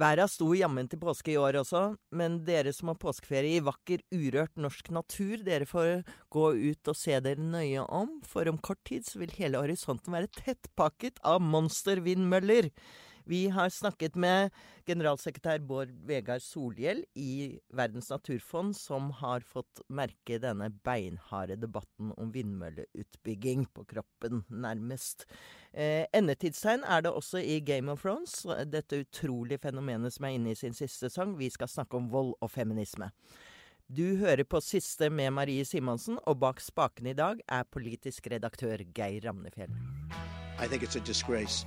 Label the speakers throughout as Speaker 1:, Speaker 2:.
Speaker 1: Verda sto jammen til påske i år også, men dere som har påskeferie i vakker, urørt norsk natur, dere får gå ut og se dere nøye om, for om kort tid så vil hele horisonten være tettpakket av monstervindmøller. Vi har snakket med generalsekretær Bård Vegar Solhjell i Verdens naturfond, som har fått merke denne beinharde debatten om vindmølleutbygging på kroppen, nærmest. Eh, endetidstegn er det også i Game of Thrones, dette utrolige fenomenet som er inne i sin siste sesong. Vi skal snakke om vold og feminisme. Du hører på Siste med Marie Simonsen, og bak spakene i dag er politisk redaktør Geir Ramnefjell.
Speaker 2: I think it's a disgrace.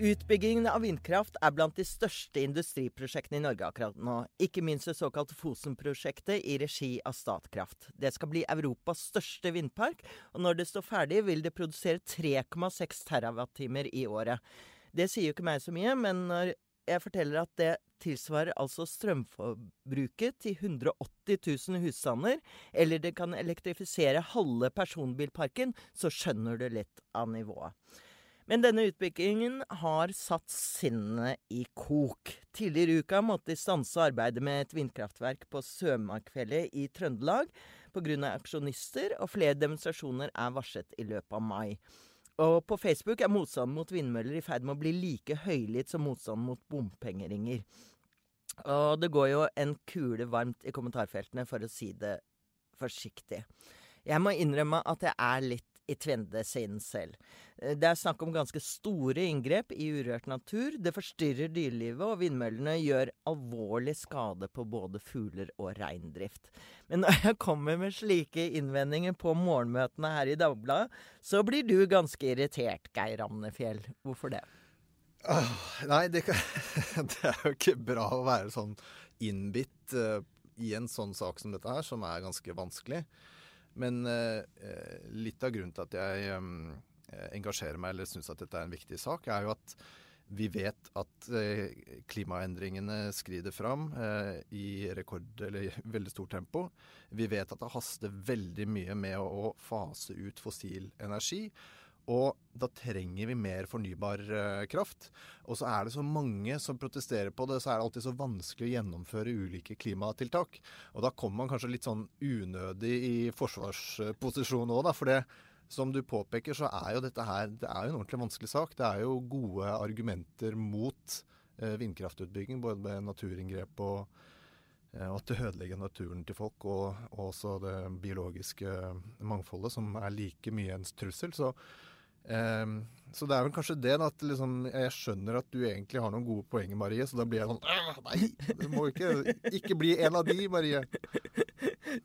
Speaker 1: Utbyggingen av vindkraft er blant de største industriprosjektene i Norge akkurat nå. Ikke minst det såkalte Fosen-prosjektet i regi av Statkraft. Det skal bli Europas største vindpark, og når det står ferdig, vil det produsere 3,6 TWh i året. Det sier jo ikke meg så mye, men når jeg forteller at det tilsvarer altså strømforbruket til 180 000 husstander, eller det kan elektrifisere halve personbilparken, så skjønner du litt av nivået. Men denne utbyggingen har satt sinnet i kok. Tidligere i uka måtte de stanse arbeidet med et vindkraftverk på Sømarkfjellet i Trøndelag pga. aksjonister, og flere demonstrasjoner er varslet i løpet av mai. Og på Facebook er motstanden mot vindmøller i ferd med å bli like høylytt som motstanden mot bompengeringer. Og det går jo en kule varmt i kommentarfeltene, for å si det forsiktig. Jeg må innrømme at jeg er litt i tvende sinn selv. Det er snakk om ganske store inngrep i urørt natur. Det forstyrrer dyrelivet, og vindmøllene gjør alvorlig skade på både fugler og reindrift. Men når jeg kommer med slike innvendinger på morgenmøtene her i Dagbladet, så blir du ganske irritert, Geir Ramnefjell. Hvorfor det?
Speaker 3: Uh, nei, det, det, er jo ikke bra å være sånn innbitt uh, i en sånn sak som dette her, som er ganske vanskelig. Men uh, litt av grunnen til at jeg um, engasjerer meg eller syns at dette er en viktig sak, er jo at vi vet at klimaendringene skrider fram i rekord eller veldig stort tempo. Vi vet at det haster veldig mye med å fase ut fossil energi. Og da trenger vi mer fornybar uh, kraft. Og så er det så mange som protesterer på det, så er det alltid så vanskelig å gjennomføre ulike klimatiltak. Og da kommer man kanskje litt sånn unødig i forsvarsposisjon òg, da. For det, som du påpeker, så er jo dette her det er jo en ordentlig vanskelig sak. Det er jo gode argumenter mot uh, vindkraftutbygging, både med naturinngrep og og at det ødelegger naturen til folk, og, og også det biologiske mangfoldet, som er like mye en trussel. Så Um, så det er vel kanskje det, da, at liksom, jeg skjønner at du egentlig har noen gode poenger, Marie. Så da blir jeg sånn Nei, du må ikke, ikke bli en av de, Marie.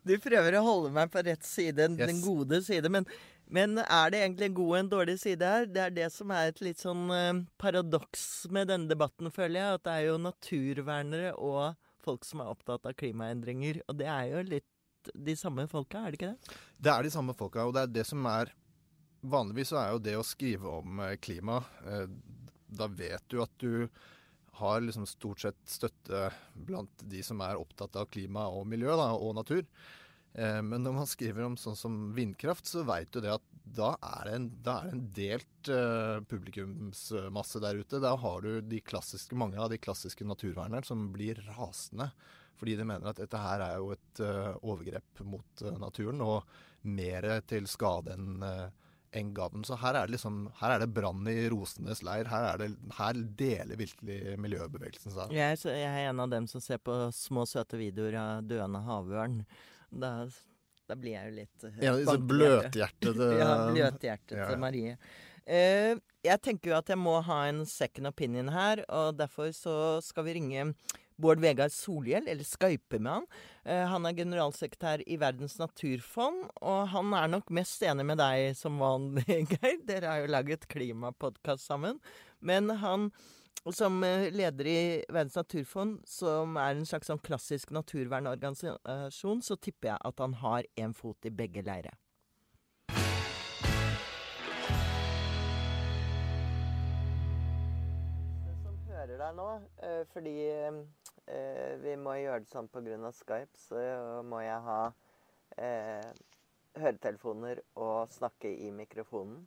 Speaker 1: Du prøver å holde meg på rett side,
Speaker 3: Yes.
Speaker 1: den gode side. Men, men er det egentlig en god og en dårlig side her? Det er det som er et litt sånn eh, paradoks med denne debatten, føler jeg. At det er jo naturvernere og folk som er opptatt av klimaendringer. Og det er jo litt de samme folka, er det ikke det?
Speaker 3: Det er de samme folka, og det er det som er Vanligvis så er jo det å skrive om eh, klima eh, Da vet du at du har liksom stort sett støtte blant de som er opptatt av klima og miljø da, og natur. Eh, men når man skriver om sånn som vindkraft, så veit du det at da er det en, en delt publikumsmasse der ute. Da har du de klassiske, mange av de klassiske naturvernerne som blir rasende. Fordi de mener at dette her er jo et overgrep mot naturen, og mer til skade enn gavn. Så her er det liksom, her er det brann i rosenes leir. Her, er det, her deler virkelig miljøbevegelsen seg.
Speaker 1: Jeg, jeg er en av dem som ser på små, søte videoer av døende havørn. Da, da blir jeg jo litt eh,
Speaker 3: En av disse bløthjertede
Speaker 1: Ja, bløthjertede
Speaker 3: Ja, ja.
Speaker 1: Marie. Uh, jeg tenker jo at jeg må ha en second opinion her, og derfor så skal vi ringe Bård Vegar Solhjell, eller skype med han. Eh, han er generalsekretær i Verdens naturfond, og han er nok mest enig med deg som vanlig, Geir. Dere har jo laget klimapodkast sammen. Men han som eh, leder i Verdens naturfond, som er en slags sånn klassisk naturvernorganisasjon, så tipper jeg at han har en fot i begge leire. hører deg nå. eh, Fordi eh, vi må gjøre det sånn pga. Skype, så må jeg ha eh, høretelefoner og snakke i mikrofonen.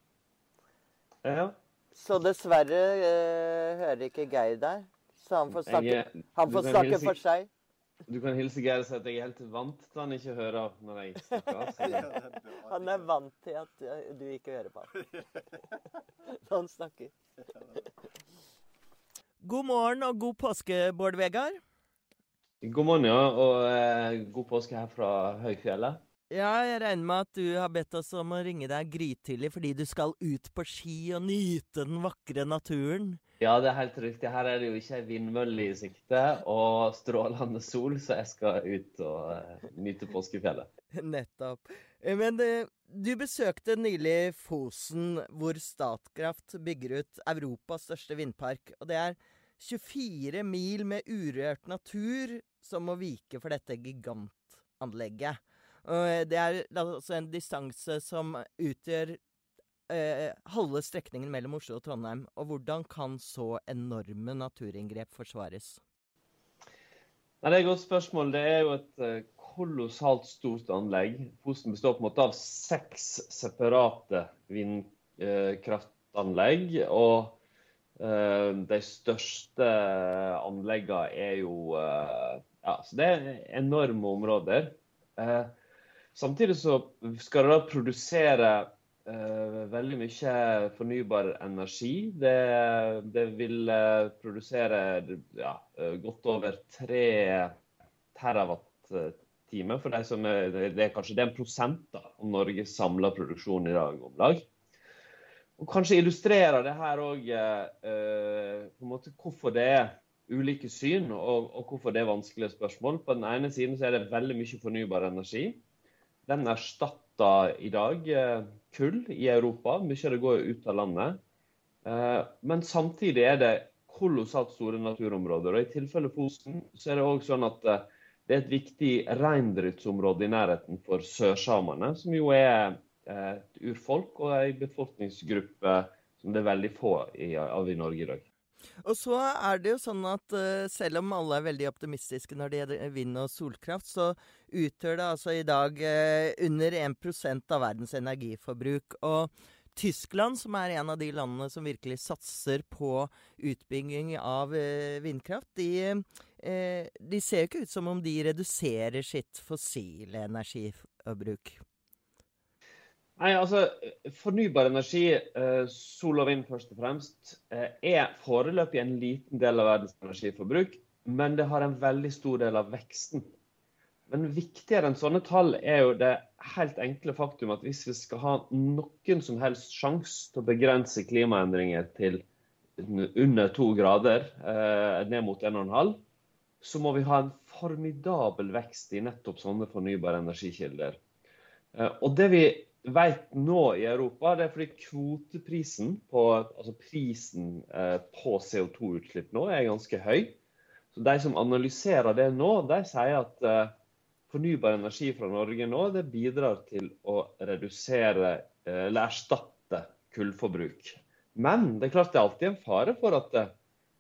Speaker 4: Ja.
Speaker 1: Så dessverre eh, hører ikke Geir deg. Så han får snakke,
Speaker 4: Jeg,
Speaker 1: han får snakke
Speaker 4: hilse-
Speaker 1: for seg.
Speaker 4: du kan hilse Geir og si at jeg er helt vant til han ikke hører når jeg snakker. Så.
Speaker 1: Han er vant til at du ikke hører på han. Når han snakker. God morgen og god påske, Bård Vegar.
Speaker 4: God morgen, ja. Og eh, god påske her fra høyfjellet.
Speaker 1: Ja, jeg regner med at du har bedt oss om å ringe deg grytidlig fordi du skal ut på ski og nyte den vakre naturen.
Speaker 4: Ja, det er helt riktig. Her er det jo ikke ei vindmølle i sikte og strålende sol, så jeg skal ut og eh, nyte påskefjellet.
Speaker 1: Nettopp. Eh, Men eh, du besøkte nylig Fosen, hvor Statkraft bygger ut Europas største vindpark. Og det er 24 mil med urørt natur som må vike for dette gigantanlegget. Eh, det er altså en distanse som utgjør eh, halve strekningen mellom Oslo og Trondheim. Og hvordan kan så enorme naturinngrep forsvares?
Speaker 4: Nei, Det er et godt spørsmål. Det er jo et eh, kolossalt stort anlegg. Fosen består på en måte av seks separate vindkraftanlegg. Og eh, de største anleggene er jo Ja, så det er enorme områder. Eh, samtidig så skal det da produsere eh, veldig mye fornybar energi. Det, det vil eh, produsere ja, eh, godt over tre terawatt-timer. For de som er, det er kanskje det er en prosent da, av Norges samla produksjon i dag, om lag. Og kanskje illustrerer det her òg eh, måte hvorfor det er ulike syn, og, og hvorfor det er vanskelige spørsmål. På den ene siden så er det veldig mye fornybar energi. Den erstatter i dag eh, kull i Europa. Mye av det går ut av landet. Eh, men samtidig er det kolossalt store naturområder. Og I tilfelle Fosen så er det òg sånn at eh, det er et viktig reindriftsområde i nærheten for sørsamene, som jo er et urfolk og ei befolkningsgruppe som det er veldig få av i Norge i dag.
Speaker 1: Og så er det jo sånn at uh, selv om alle er veldig optimistiske når det gjelder vind- og solkraft, så utgjør det altså i dag uh, under 1% av verdens energiforbruk. Og Tyskland, som er en av de landene som virkelig satser på utbygging av uh, vindkraft, de, de ser jo ikke ut som om de reduserer sitt fossile energiforbruk.
Speaker 4: Nei, altså, Fornybar energi, eh, sol og vind først og fremst, eh, er foreløpig en liten del av verdens energiforbruk, men det har en veldig stor del av veksten. Men viktigere enn sånne tall er jo det helt enkle faktum at hvis vi skal ha noen som helst sjanse til å begrense klimaendringer til under to grader, eh, ned mot 1,5, så må vi ha en formidabel vekst i nettopp sånne fornybare energikilder. Og det vi vet nå i Europa, det er fordi kvoteprisen på, altså prisen eh, på CO2-utslipp nå er ganske høy. Så De som analyserer det nå, de sier at eh, fornybar energi fra Norge nå det bidrar til å redusere eh, eller erstatte kullforbruk. Men det er klart det er alltid en fare for at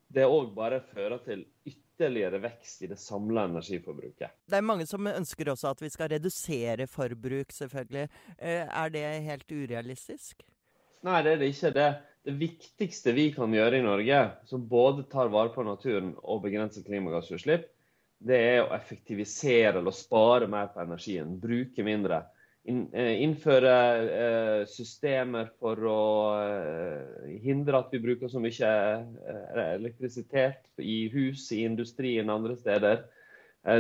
Speaker 4: det, òg bare fører til ytterligere vekst i det samla energiforbruket.
Speaker 1: Det er mange som ønsker også at vi skal redusere forbruk, selvfølgelig. Eh, Er det helt urealistisk?
Speaker 4: Nei, det er det ikke. Det, det viktigste vi kan gjøre i Norge, som både tar vare på naturen og begrenser klimagassutslipp, det er å effektivisere eller spare mer på energien. Bruke mindre. Eh, Innføre eh, systemer for å eh, hindre at vi bruker så mye elektrisitet i hus, i industrien og andre steder.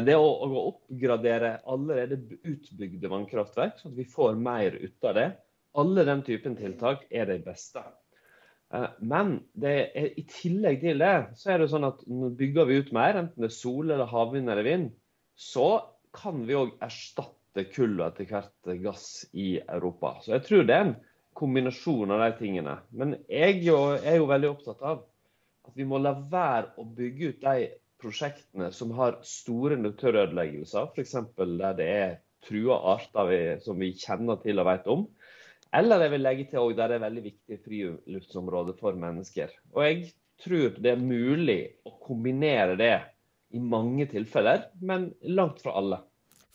Speaker 4: Det å, oppgradere allerede utbygde vannkraftverk, sånn at vi får mer ut av det. Alle den typen tiltak er de beste. Men er, i tillegg til det, så er det sånn at bygger vi ut mer, enten det er sol eller havvind eller vind, så kan vi òg erstatte kull og etter hvert gass i Europa. Så jeg tror det er en kombinasjon av de tingene. Men jeg jo- er jo veldig opptatt av at vi må la være å bygge ut de prosjektene som har store naturødeleggelser, f.eks. der det er trua arter vi, som vi kjenner til og vet om. Eller jeg vil legge til også der det er veldig viktige friluftsområder for mennesker. Og jeg tror det er mulig å kombinere det i mange tilfeller, men langt fra alle.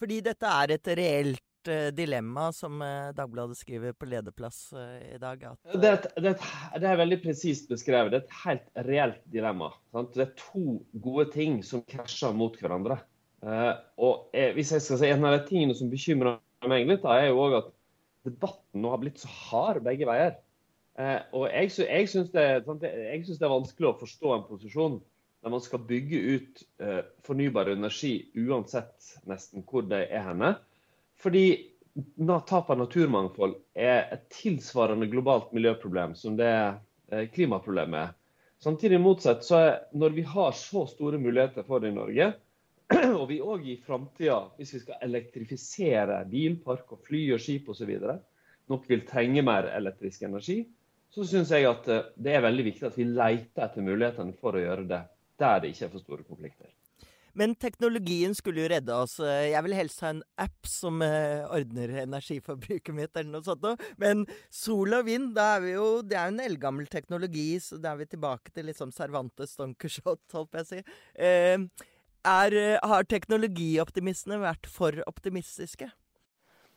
Speaker 1: Fordi dette er et reelt uh, dilemma, som uh, Dagbladet skriver på lederplass uh, i dag. At,
Speaker 4: det, er et, det, et, det, er veldig presist beskrevet. Det er et helt reelt dilemma. Sant? Det er to gode ting som krasjer mot hverandre. og hvis jeg skal si En av de tingene som bekymrer meg litt, da, er jo òg at debatten nå har blitt så hard begge veier. og jeg, jeg syns det, det, er vanskelig å forstå en posisjon der man skal bygge ut eh, fornybar energi uansett nesten hvor det er henne. Fordi tap av naturmangfold er et tilsvarende globalt miljøproblem som det eh, klimaproblemet er. Samtidig motsatt, så er når vi har så store muligheter for det i Norge, og vi òg i framtida, hvis vi skal elektrifisere bilpark og fly og skip osv., nok vil trenge mer elektrisk energi, så syns jeg at eh, det er veldig viktig at vi leter etter mulighetene for å gjøre det der det ikke er for store konflikter.
Speaker 1: Men teknologien skulle jo redde oss. Jeg vil helst ha en app som eh, ordner energiforbruket mitt, eller noe sånt Men sol og vind, da er vi jo Det er jo en eldgammel teknologi, så da er vi tilbake til liksom Cervantes Don Quijote, holdt jeg å si. Eh, er, har teknologioptimistene vært for optimistiske?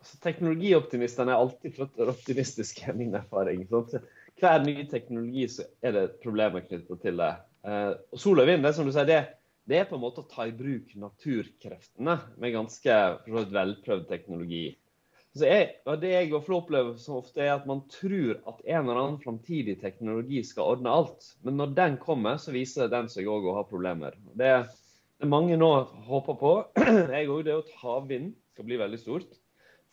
Speaker 4: Altså, teknologioptimistene er alltid flott optimistiske, er min erfaring. Sant? Hver ny teknologi så er det problemer knyttet til det. Uh, og sol og vind, det, som du sier, det, det, er på en måte å ta i bruk naturkreftene med ganske velprøvd teknologi. Jeg, det jeg opplever så ofte, er at man tror at en eller annen framtidig teknologi skal ordne alt. Men når den kommer, så viser den seg òg å ha problemer. Det, det mange nå håper på, jeg òg, det er at havvind skal bli veldig stort.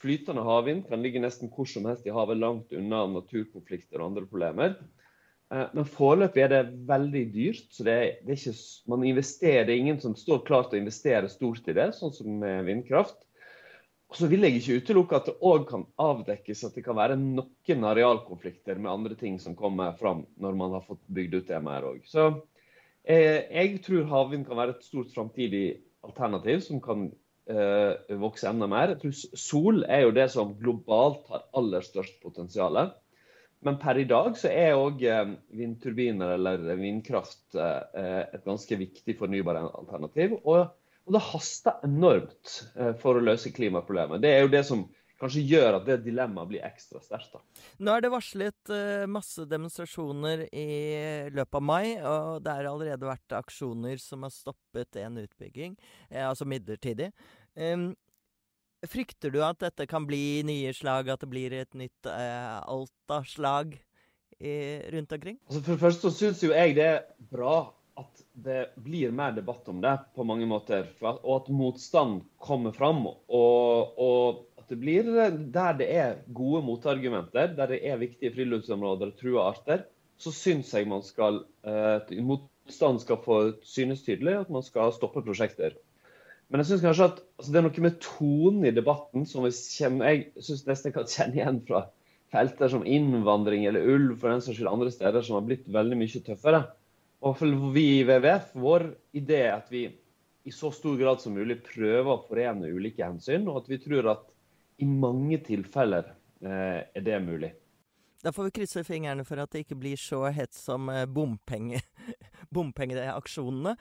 Speaker 4: Flytende havvind kan ligge nesten hvor som helst i havet, langt unna naturkonflikter og andre problemer. Eh, men foreløpig er det veldig dyrt. så det er, det er ikke, man investerer, er ingen som står klar til å investere stort i det, sånn som med vindkraft. Og så vil jeg ikke utelukke at det òg kan avdekkes at det kan være noen arealkonflikter med andre ting som kommer fram når man har fått bygd ut det mer òg. Så eh, jeg tror havvind kan være et stort framtidig alternativ som kan eh, vokse enda mer. Jeg tror sol er jo det som globalt har aller størst potensial. Men per i dag så er òg eh, vindturbiner eller vindkraft eh, et ganske viktig fornybar alternativ. Og, det haster enormt eh, for å løse klimaproblemet. Det er jo det som kanskje gjør at det dilemmaet blir ekstra sterkt.
Speaker 1: Nå er det varslet masse demonstrasjoner i løpet av mai, og det har allerede vært aksjoner som har stoppet en utbygging, altså midlertidig. Frykter du at dette kan bli nye slag, at det blir et nytt eh, Alta-slag rundt omkring?
Speaker 4: Altså for det første så syns jo jeg det er bra at det blir mer debatt om det på mange måter. Og at motstand kommer fram. Og, og at det blir der det er gode motargumenter, der det er viktige friluftsområder og trua arter, så syns jeg man skal eh, motstand skal få synes tydelig at man skal stoppe prosjekter. Men jeg syns kanskje at altså, det er noe med tonen i debatten som kommer, jeg syns nesten jeg kan kjenne igjen fra felter som innvandring eller ulv for den saks skyld andre steder, som har blitt veldig mye tøffere. Og vi i WWF, vår idé er at vi i så stor grad som mulig prøver å forene ulike hensyn, og at vi tror at i mange tilfeller eh, er det mulig.
Speaker 1: Da får vi krysse fingrene for at det ikke blir så hett som eh, bompenge, bompengeaksjonene.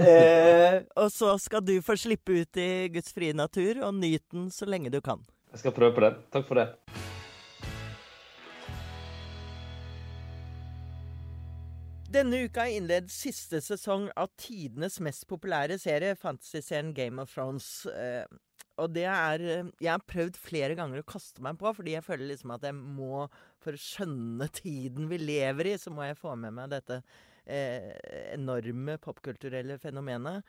Speaker 1: eh, og så skal du få slippe ut i Guds frie natur og nyte den så lenge du kan.
Speaker 4: Jeg skal prøve på det. Takk for det.
Speaker 1: Denne uka er innledd siste sesong av tidenes mest populære serie, fantasyserien Game of Thrones. Og det er eh, Jeg har prøvd flere ganger å kaste meg på, fordi jeg føler liksom at jeg må For å skjønne tiden vi lever i, så må jeg få med meg dette eh, enorme popkulturelle fenomenet.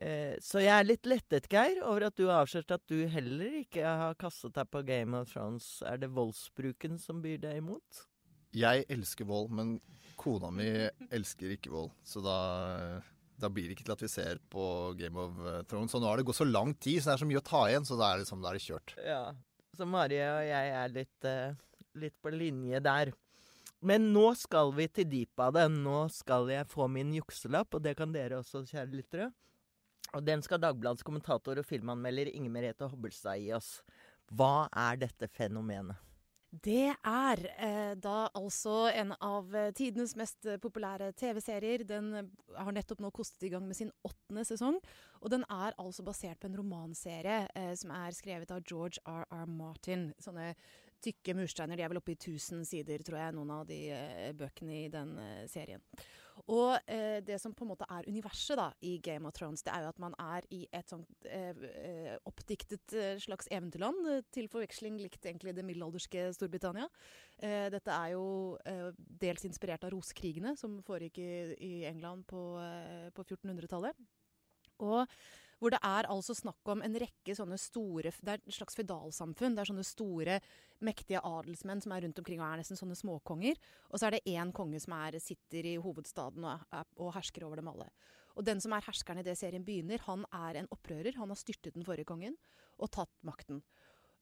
Speaker 1: Eh, så jeg er litt lettet, Geir, over at du har avslørt at du heller ikke har kastet deg på Game of Thrones. Er det voldsbruken som byr deg imot?
Speaker 3: Jeg elsker vold, men kona mi elsker ikke vold. Så da da blir det ikke til at vi ser på Game of Thrones. Og nå har det gått så lang tid, så det er så mye å ta igjen, så da er liksom, er det kjørt.
Speaker 1: Ja, Så Marie og jeg er litt, uh, litt på linje der. Men nå skal vi til dypet av det. Nå skal jeg få min jukselapp, og det kan dere også, kjære lyttere. Og den skal Dagbladets kommentator og filmanmelder Inger Merete Hobbelstad gi oss. Hva er dette fenomenet?
Speaker 5: Det er eh, da altså en av eh, tidenes mest eh, populære TV-serier. Den eh, har nettopp nå kostet i gang med sin åttende sesong. Og den er altså basert på en romanserie eh, som er skrevet av George R.R. Martin. Sånne tykke mursteiner. De er vel oppe i 1000 sider, tror jeg, noen av de eh, bøkene i den eh, serien. Og eh, det som på en måte er universet da, i Game of Thrones, det er jo at man er i et sånt eh, eh, oppdiktet slags eventyrland. Til forveksling likt egentlig det middelalderske Storbritannia. Eh, dette er jo dels inspirert av rosekrigene som foregikk i, i England på, på 1400-tallet. Og hvor det er altså snakk om en rekke sånne store Det er et slags føydalsamfunn. Det er sånne store, mektige adelsmenn som er rundt omkring og er nesten sånne småkonger. Og så er det én konge som er, sitter i hovedstaden og, og hersker over dem alle. Og den som er herskeren i det serien begynner, han er en opprører. Han har styrtet den forrige kongen og tatt makten.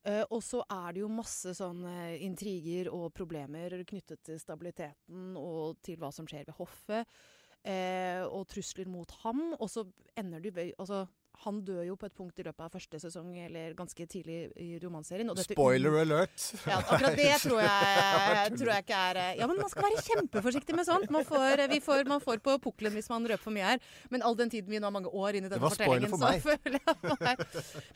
Speaker 5: Uh, og så er det jo masse sånn eh, intriger og problemer knyttet til stabiliteten og til hva som skjer ved hoffet. Uh, og trusler mot ham. Og så ender ved Altså, han dør jo på et punkt i løpet av første sesong, eller ganske tidlig i romanserien.
Speaker 3: Spoiler alert!
Speaker 5: ja, akkurat det tror jeg, tror jeg ikke er eh, Ja, men man skal være kjempeforsiktig med sånt. Man får, vi får, man får på pukkelen hvis man røper for mye her. Men all den tiden vi nå har mange år inn i denne fortellingen,
Speaker 3: for
Speaker 5: så føler jeg meg.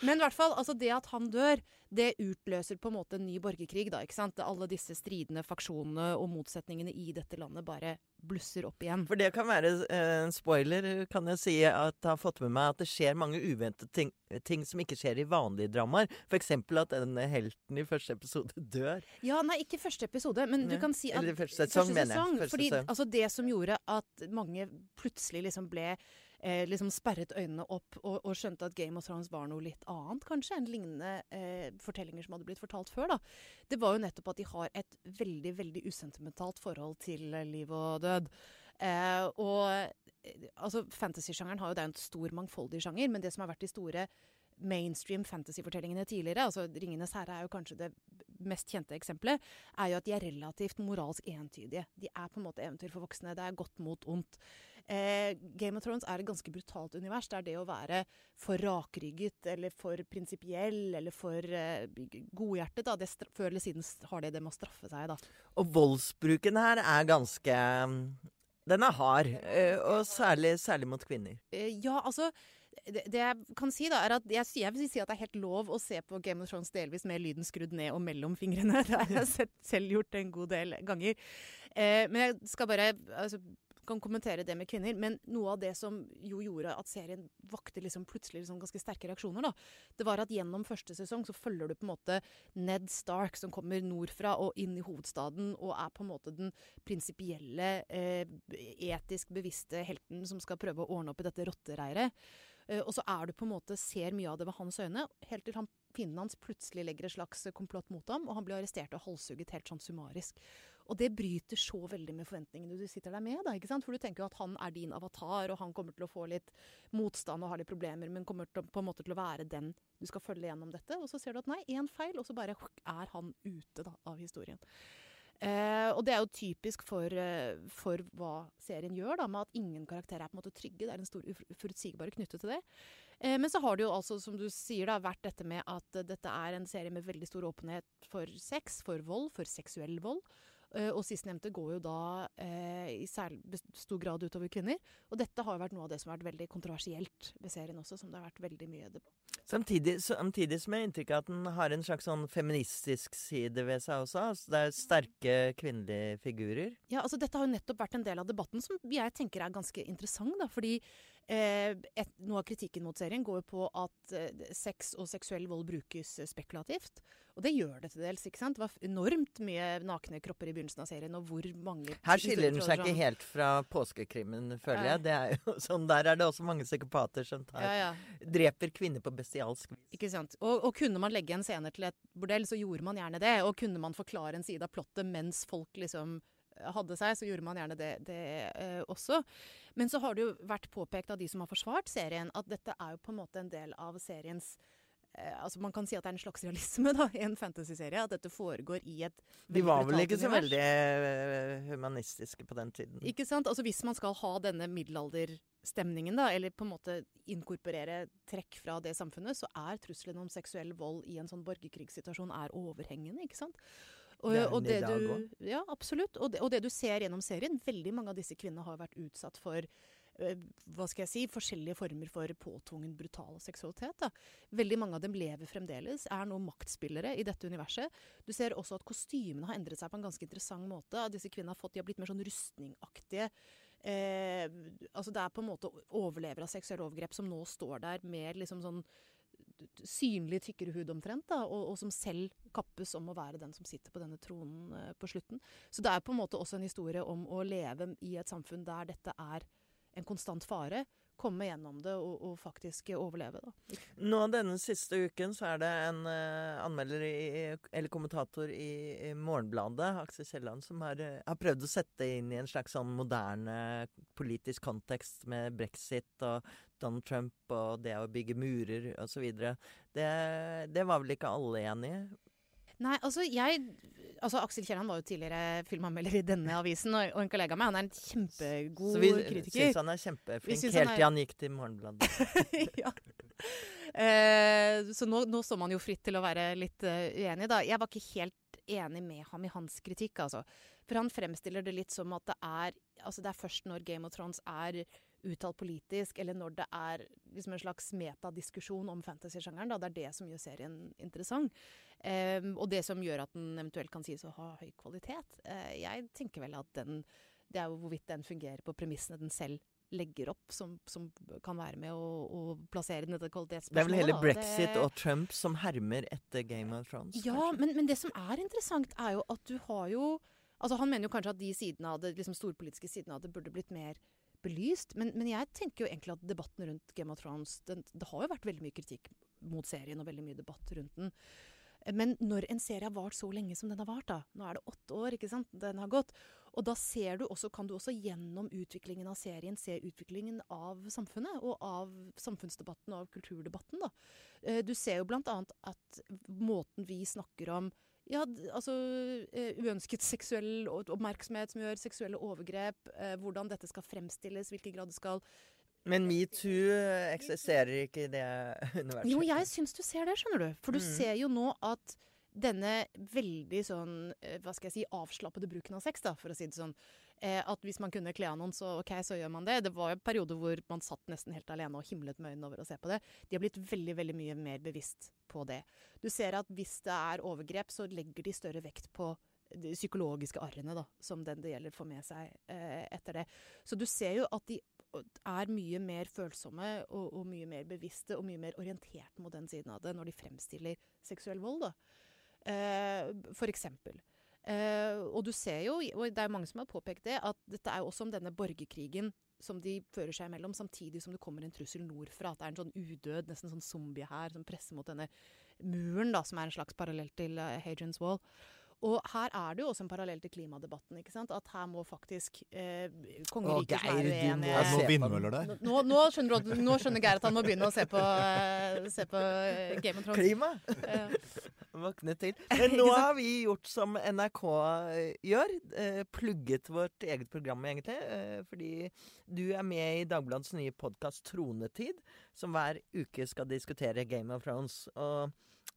Speaker 5: Men i hvert fall, altså det at han dør, det utløser på en måte en ny borgerkrig, da. ikke sant? Alle disse stridende faksjonene og motsetningene i dette landet bare blusser opp igjen.
Speaker 1: For det kan være eh, en spoiler, kan jeg si, at jeg har fått med meg at det skjer mange uventede ting, ting som ikke skjer i vanlige dramaer. F.eks. at denne helten i første episode dør.
Speaker 5: Ja, nei, ikke første episode, men du kan si at
Speaker 1: Eller første sesong, mener jeg. Første
Speaker 5: fordi
Speaker 1: sesong.
Speaker 5: altså, det som gjorde at mange plutselig liksom ble eh, liksom sperret øynene opp og, og skjønte at Game of Thrones var noe litt annet, kanskje, enn lignende eh, fortellinger som hadde blitt fortalt før, da. Det var jo nettopp at de har et veldig, veldig usentimentalt forhold til eh, liv og død. Eh, og eh, altså, fantasy-sjangeren har jo, det er en stor, mangfoldig sjanger, men det som har vært de store mainstream fantasy-fortellingene tidligere, altså 'Ringenes herre' er jo kanskje det mest kjente eksempelet, er jo at de er relativt moralsk entydige. De er på en måte eventyr for voksne. Det er godt mot ondt. Eh, Game of Thrones er et ganske brutalt univers. Det er det å være for rakrygget eller for prinsipiell eller for eh, godhjertet. Da. Det før eller siden har det det med å straffe seg, da.
Speaker 1: Og voldsbruken her er ganske mm, Den er hard. eh, Og særlig, særlig mot kvinner.
Speaker 5: Eh, Ja, altså det, jeg kan si, da, er at jeg, jeg vil si at det er helt lov å se på Game of Thrones delvis med lyden skrudd ned og mellom fingrene. Det har jeg sett, selv gjort en god del ganger. Eh, men jeg skal bare altså, kan kommentere det med kvinner. Men noe av det som jo gjorde at serien vakte liksom plutselig liksom ganske sterke reaksjoner, da, det var at gjennom første sesong så følger du på en måte Ned Stark som kommer nordfra og inn i hovedstaden og er på en måte den prinsipielle, eh, etisk bevisste helten som skal prøve å ordne opp i dette rottereiret. Eh, og så er du på en måte ser mye av det ved hans øyne, helt til han, fienden hans plutselig legger et slags komplott mot ham, og han blir arrestert og halshugget helt sånn summarisk. Og det bryter så veldig med forventningene du sitter der med, da, ikke sant? For du tenker jo at han er din avatar, og han kommer til å få litt motstand og ha litt problemer, men kommer til, på en måte til å være den du skal følge gjennom dette. Og så ser du at nei, én feil, og så bare er han ute da, av historien. Eh, og det er jo typisk for, eh, for hva serien gjør, da, med at ingen karakterer er på en måte trygge. Det er en stor ufor- uforutsigbare knyttet til det. Eh, men så har det jo altså, som du sier, da, vært dette med at eh, dette er en serie med veldig stor åpenhet for sex, for vold, for seksuell vold. Eh, og sistnevnte går jo da eh, i særlig stor grad utover kvinner. Og dette har jo vært noe av det som har vært veldig kontroversielt ved serien også, som det har vært veldig mye debatt.
Speaker 1: Samtidig, samtidig som jeg har inntrykk av at den har en slags sånn feministisk side ved seg også. Altså, det er sterke kvinnelige figurer.
Speaker 5: Ja, altså Dette har jo nettopp vært en del av debatten som jeg tenker er ganske interessant. da, fordi et, Noe av kritikken mot serien går på at eh, sex og seksuell vold brukes eh, spekulativt. Og det gjør det til dels. ikke sant? Det var enormt mye nakne kropper i begynnelsen av serien. og hvor mange...
Speaker 1: Her skiller den seg ikke helt fra påskekrimmen, føler jeg. Det er jo sånn, Der er det også mange psykopater som tar,
Speaker 5: Ja, ja.
Speaker 1: dreper kvinner på bestialsk vis.
Speaker 5: Ikke sant? Og, og kunne man legge en scene til et bordell, så gjorde man gjerne det. Og kunne man forklare en side av plottet mens folk liksom hadde seg, så gjorde man gjerne det, det eh, også. Men så har det jo vært påpekt av de som har forsvart serien, at dette er jo på en måte en del av seriens eh, altså Man kan si at det er en slags realisme da, i en fantasyserie. At dette foregår i et
Speaker 1: De var vel ikke så
Speaker 5: univers.
Speaker 1: veldig eh, humanistiske på den tiden.
Speaker 5: Ikke sant? Altså Hvis man skal ha denne middelalderstemningen, da, eller på en måte inkorporere trekk fra det samfunnet, så er trusselen om seksuell vold i en sånn borgerkrigssituasjon er overhengende. ikke sant? Og, og det du, ja, absolutt. Og det, og det du ser gjennom serien, veldig mange av disse kvinnene har vært utsatt for eh, hva skal jeg si, forskjellige former for påtvungen brutal seksualitet. Da. Veldig mange av dem lever fremdeles, er nå maktspillere i dette universet. Du ser også at kostymene har endret seg på en ganske interessant måte. At disse kvinnene har fått, de har blitt mer sånn rustningaktige. Eh, altså det er på en måte overlevere av seksuelle overgrep som nå står der med liksom sånn synlig tykkere hud omtrent, da, og, og som selv kappes om å være den som sitter på denne tronen eh, på slutten. Så det er på en måte også en historie om å leve i et samfunn der dette er en konstant fare. Komme gjennom det og, og faktisk overleve. Da.
Speaker 1: Nå denne siste uken så er det en uh, anmelder i, eller kommentator i, i Morgenbladet, Aksel Kielland, som har, eh, har prøvd å sette det inn i en slags sånn moderne politisk kontekst med brexit og Donald Trump og det å bygge murer osv. Det, det var vel ikke alle enig i?
Speaker 5: Nei, altså jeg altså Aksel Kielland var jo tidligere filmanmelder i denne avisen, og, og en kollega av meg. Han er en kjempegod kritiker.
Speaker 1: Så vi syns han er kjempeflink helt til han gikk til Morgenbladet.
Speaker 5: ja. Eh, så nå, nå står man jo fritt til å være litt uh, uenig, da. Jeg var ikke helt enig med ham i hans kritikk, altså. For han fremstiller det litt som at det er Altså det er først når Game of Thrones er uttalt politisk, eller når det er liksom en slags metadiskusjon om fantasy-sjangeren. Det er det som gjør serien interessant. Eh, og det som gjør at den eventuelt kan sies å ha høy kvalitet. Eh, jeg tenker vel at den Det er jo hvorvidt den fungerer på premissene den selv legger opp, som, som kan være med å, å plassere den kvalitetsspørsmålet. dette
Speaker 1: Det er vel hele
Speaker 5: da.
Speaker 1: brexit
Speaker 5: Det-
Speaker 1: og Trump som hermer etter Game of Thrones.
Speaker 5: Ja, men, men det som er interessant, er jo at du har jo Altså Han mener jo kanskje at de sidene av det, liksom storpolitiske sidene av det burde blitt mer belyst. Men, men jeg tenker jo egentlig at debatten rundt Game of Thrones den, Det har jo vært veldig mye kritikk mot serien og veldig mye debatt rundt den. Men når en serie har vart så lenge som den har vart, da Nå er det åtte år, ikke sant? Den har gått. Og da ser du også, kan du også gjennom utviklingen av serien se utviklingen av samfunnet. Og av samfunnsdebatten og av kulturdebatten, da. Eh, Du ser jo blant annet at måten vi snakker om ja, altså eh, uønsket seksuell oppmerksomhet som gjør seksuelle overgrep, eh, hvordan dette skal fremstilles, hvilken grad det skal
Speaker 1: Men metoo eh, eksisterer ikke i det universet.
Speaker 5: Jo, jeg syns du ser det, skjønner du. For du
Speaker 1: mm.
Speaker 5: ser jo nå at denne veldig sånn, hva skal jeg si, avslappede bruken av sex, da, for å si det sånn. Eh, at hvis man kunne kle av noen, så ok, så gjør man det. Det var jo perioder hvor man satt nesten helt alene og himlet med øynene over å se på det. De har blitt veldig, veldig mye mer bevisst på det. Du ser at hvis det er overgrep, så legger de større vekt på de psykologiske arrene da, som den det gjelder får med seg eh, etter det. Så du ser jo at de er mye mer følsomme og, og mye mer bevisste og mye mer orientert mot den siden av det når de fremstiller seksuell vold. Da. Eh, for eksempel. Eh, og du ser jo, og det er mange som har påpekt det, at dette er jo også om denne borgerkrigen som de fører seg imellom, samtidig som det kommer en trussel nordfra. At det er en sånn udød, nesten sånn zombie her, som presser mot denne muren, da, som er en slags parallell til uh, Hadrian's Wall. Og her er det jo også en parallell til klimadebatten. ikke sant? At her må faktisk eh, kongeriket
Speaker 1: være
Speaker 5: uenige
Speaker 3: vindmøller der?
Speaker 5: nå, nå, skjønner, du- nå skjønner Geir at han må begynne å se på, eh, se på eh, Game of Thrones.
Speaker 1: Klima! Våkne til. Men nå har vi gjort som NRK eh, gjør. eh, Plugget vårt eget program, egentlig. Fordi du er med i Dagbladets nye podkast Tronetid, som hver uke skal diskutere Game of Thrones. Og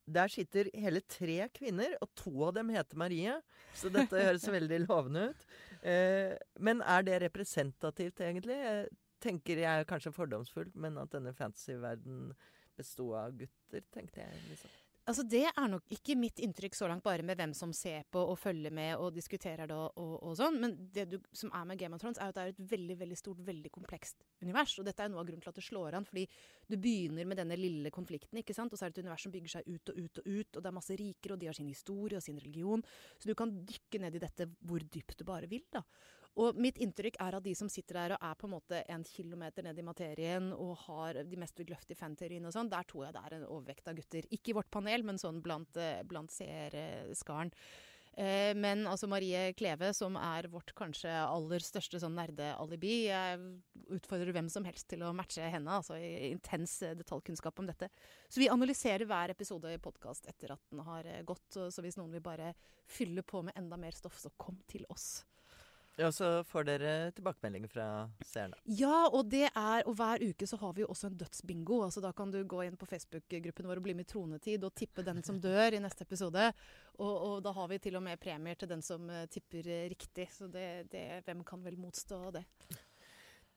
Speaker 1: der sitter hele tre kvinner, og to av dem heter Marie. Så dette høres veldig lovende ut. Eh, Men er det representativt, egentlig? Jeg tenker jeg er kanskje fordomsfull, men at denne fantasyverdenen besto av gutter, tenkte jeg. liksom.
Speaker 5: Altså Det er nok ikke mitt inntrykk så langt, bare med hvem som ser på og følger med og diskuterer det og, og, og sånn. Men det du, som er med Game of Thrones, er at det er et veldig veldig stort, veldig komplekst univers. Og dette er noe av grunnen til at det slår an. Fordi du begynner med denne lille konflikten, ikke sant. Og så er det et univers som bygger seg ut og ut og ut. Og det er masse rikere, og de har sin historie og sin religion. Så du kan dykke ned i dette hvor dypt du bare vil, da. Og mitt inntrykk er at de som sitter der og er på en måte en kilometer ned i materien og har de mest utløftige fanteoriene og sånn, der tror jeg det er en overvekt av gutter. Ikke i vårt panel, men sånn blant, eh, blant seerskaren. Eh, men altså Marie Kleve, som er vårt kanskje aller største sånn nerdealibi, jeg utfordrer hvem som helst til å matche henne. altså Intens eh, detaljkunnskap om dette. Så vi analyserer hver episode i podkast etter at den har gått. Så hvis noen vil bare fylle på med enda mer stoff, så kom til oss.
Speaker 1: Ja, så får dere tilbakemeldinger fra seerne.
Speaker 5: Ja, og det er, og hver uke så har vi jo også en dødsbingo. altså Da kan du gå inn på Facebook-gruppen vår og bli med i Tronetid og tippe den som dør i neste episode. Og, og da har vi til og med premier til den som eh, tipper eh, riktig. Så det, det, hvem kan vel motstå det?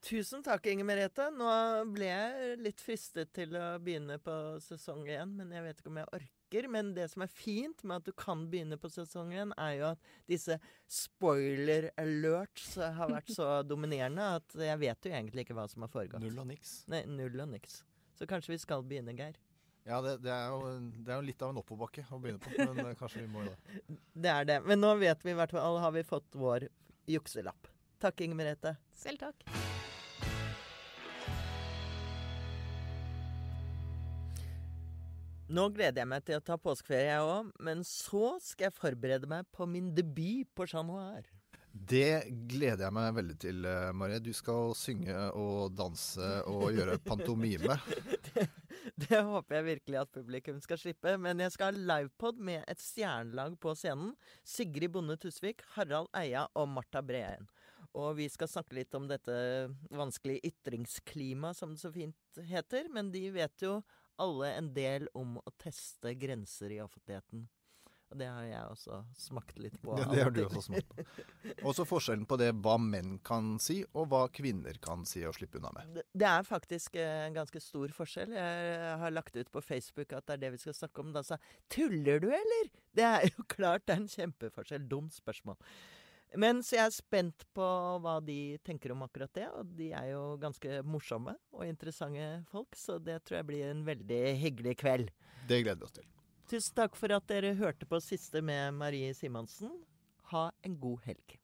Speaker 1: Tusen takk, Inger Merete. Nå ble jeg litt fristet til å begynne på sesong én, men jeg vet ikke om jeg orker. Men det som er fint med at du kan begynne på sesong én, er jo at disse spoiler alerts har vært så dominerende at jeg vet jo egentlig ikke hva som har foregått.
Speaker 3: Null og niks.
Speaker 1: Nei, null og niks. Så kanskje vi skal begynne, Geir.
Speaker 3: Ja, det, det, er jo, det er jo litt av en oppoverbakke å begynne på, men eh, kanskje vi må jo det.
Speaker 1: Det er det. Men nå vet vi i hvert fall, har vi fått vår jukselapp. Takk, Inger Merete.
Speaker 5: Selv takk.
Speaker 1: Nå gleder jeg meg til å ta påskeferie, jeg òg, men så skal jeg forberede meg på min debut på Chat Noir.
Speaker 3: Det gleder jeg meg veldig til, eh, Marie. Du skal synge og danse og gjøre pantomime.
Speaker 1: Det, det håper jeg virkelig at publikum skal slippe. Men jeg skal ha livepod med et stjernelag på scenen. Sigrid Bonde Tusvik, Harald Eia og Marta Breen. Og vi skal snakke litt om dette vanskelige ytringsklimaet, som det så fint heter. Men de vet jo alle en del om å teste grenser i offentligheten. Og det har jeg også smakt litt på.
Speaker 3: Ja, det har du også smakt på. Også forskjellen på det hva menn kan si, og hva kvinner kan si og slippe unna med.
Speaker 1: Det- er faktisk eh, en ganske stor forskjell. Jeg har lagt ut på Facebook at det er det vi skal snakke om. Da sa jeg, tuller du, eller? Det er jo klart det er en kjempeforskjell. Dumt spørsmål. Men så jeg er spent på hva de tenker om akkurat det. Og de er jo ganske morsomme og interessante folk, så det tror jeg blir en veldig hyggelig kveld.
Speaker 3: Det gleder vi oss til.
Speaker 1: Tusen takk for at dere hørte på siste med Marie Simonsen. Ha en god helg.